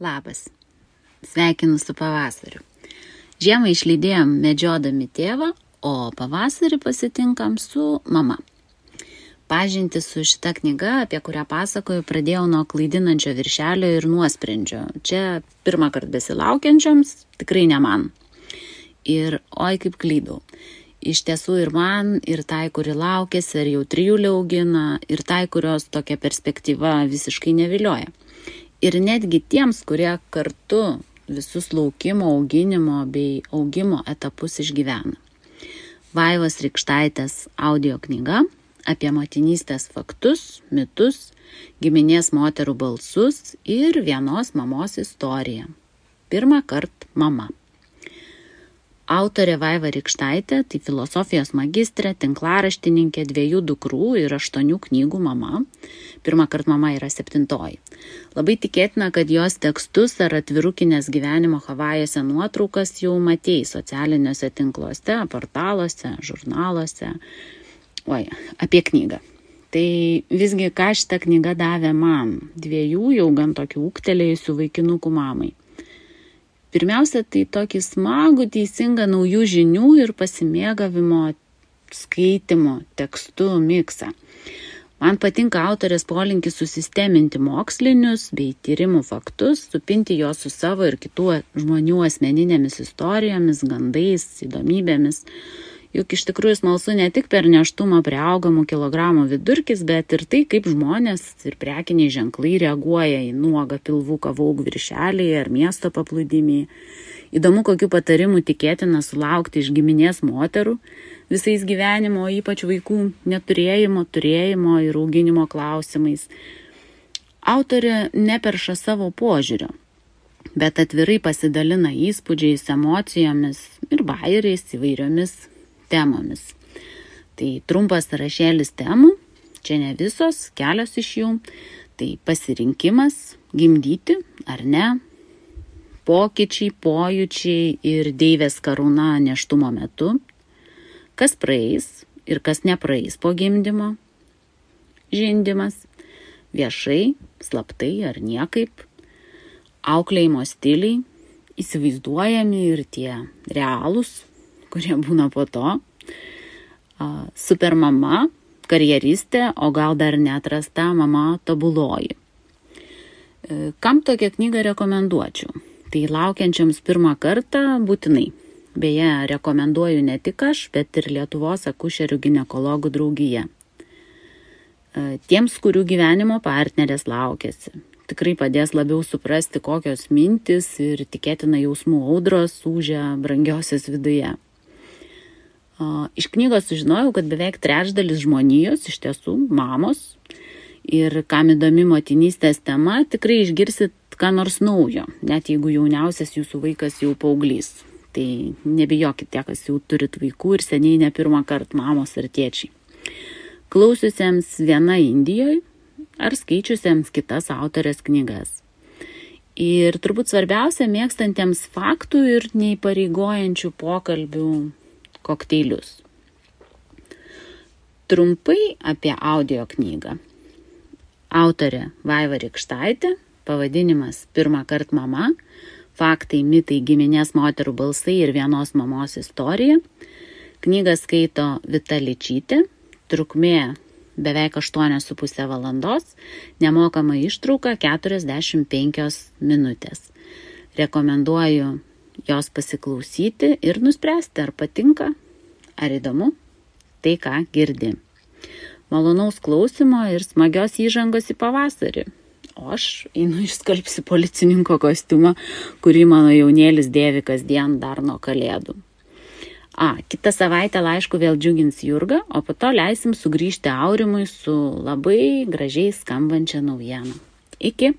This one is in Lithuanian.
Labas. Sveikinu su pavasariu. Žiemą išlydėjom medžiodami tėvą, o pavasarį pasitinkam su mama. Pažinti su šita knyga, apie kurią pasakoju, pradėjau nuo klaidinančio viršelio ir nuosprendžio. Čia pirmą kartą besilaukiančioms, tikrai ne man. Ir oi kaip klydau. Iš tiesų ir man, ir tai, kuri laukėsi, ir jau trijulį augina, ir tai, kurios tokia perspektyva visiškai nevilioja ir netgi tiems, kurie kartu visus laukimo, auginimo bei augimo etapus išgyvena. Vaivas Rikštaitės audio knyga apie motinystės faktus, mitus, giminės moterų balsus ir vienos mamos istoriją. Pirmą kartą mama. Autorė Vaiva Rikštaitė, tai filosofijos magistrė, tinklaraštininkė, dviejų dukrų ir aštuonių knygų mama. Pirmą kartą mama yra septintoji. Labai tikėtina, kad jos tekstus ar atvirukinės gyvenimo Havajose nuotraukas jau matėjai socialiniuose tinkluose, portaluose, žurnaluose. Oi, apie knygą. Tai visgi ką šitą knygą davė man, dviejų jau gan tokių ūktelėjusių vaikinukų mamai. Pirmiausia, tai tokį smagų, teisingą naujų žinių ir pasimėgavimo skaitimo tekstų miksą. Man patinka autorės polinkis susisteminti mokslinius bei tyrimų faktus, supinti juos su savo ir kitų žmonių asmeninėmis istorijomis, gandais, įdomybėmis. Juk iš tikrųjų smalsu ne tik per neštumą prie augamų kilogramų vidurkis, bet ir tai, kaip žmonės ir prekiniai ženklai reaguoja į nuogą pilvuką vaug viršelį ar miesto paplūdimį. Įdomu, kokiu patarimu tikėtina sulaukti iš giminės moterų visais gyvenimo, ypač vaikų neturėjimo, turėjimo ir auginimo klausimais. Autorė neperša savo požiūrio, bet atvirai pasidalina įspūdžiais, emocijomis ir bairiais įvairiomis temomis. Tai trumpas sąrašėlis temų, čia ne visos, kelios iš jų. Tai pasirinkimas, gimdyti ar ne, pokyčiai, pojūčiai ir deivės karūna neštumo metu, kas praeis ir kas nepraeis po gimdymo, žindimas, viešai, slaptai ar niekaip, auklėjimo stiliai, įsivaizduojami ir tie realūs, kurie būna po to. Super mama, karjeristė, o gal dar netrasta mama tobuloji. E, kam tokią knygą rekomenduočiau? Tai laukiančiams pirmą kartą būtinai. Beje, rekomenduoju ne tik aš, bet ir Lietuvos akušerių gynekologų draugija. E, tiems, kurių gyvenimo partnerės laukėsi. Tikrai padės labiau suprasti, kokios mintis ir tikėtina jausmų audrosūžia brangiosios viduje. Iš knygos sužinojau, kad beveik trečdalis žmonijos iš tiesų mamos ir kam įdomi motinystės tema, tikrai išgirsit ką nors naujo, net jeigu jauniausias jūsų vaikas jau paauglys. Tai nebijokit tie, kas jau turit vaikų ir seniai ne pirmą kartą mamos ar tėčiai. Klausiusiems viena Indijoje ar skaičiusiems kitas autorės knygas. Ir turbūt svarbiausia mėgstantiems faktų ir neįpareigojančių pokalbių kokteilius. Trumpai apie audio knygą. Autorė Vaiva Rikštaitė, pavadinimas Pirmą kartą mama, faktai, mitai, giminės moterų balsai ir vienos mamos istorija. Knygą skaito Vita Ličytė, trukmė beveik 8,5 valandos, nemokama ištrauka 45 minutės. Rekomenduoju jos pasiklausyti ir nuspręsti, ar patinka, ar įdomu tai, ką girdi. Malonaus klausimo ir smagios įžangos į pavasarį. O aš einu išskalbsi policininko kostiumą, kurį mano jaunėlis dėvi kasdien dar nuo kalėdų. A, kitą savaitę laišku vėl džiugins Jurga, o po to leisim sugrįžti Aurimui su labai gražiai skambančia naujiena. Iki.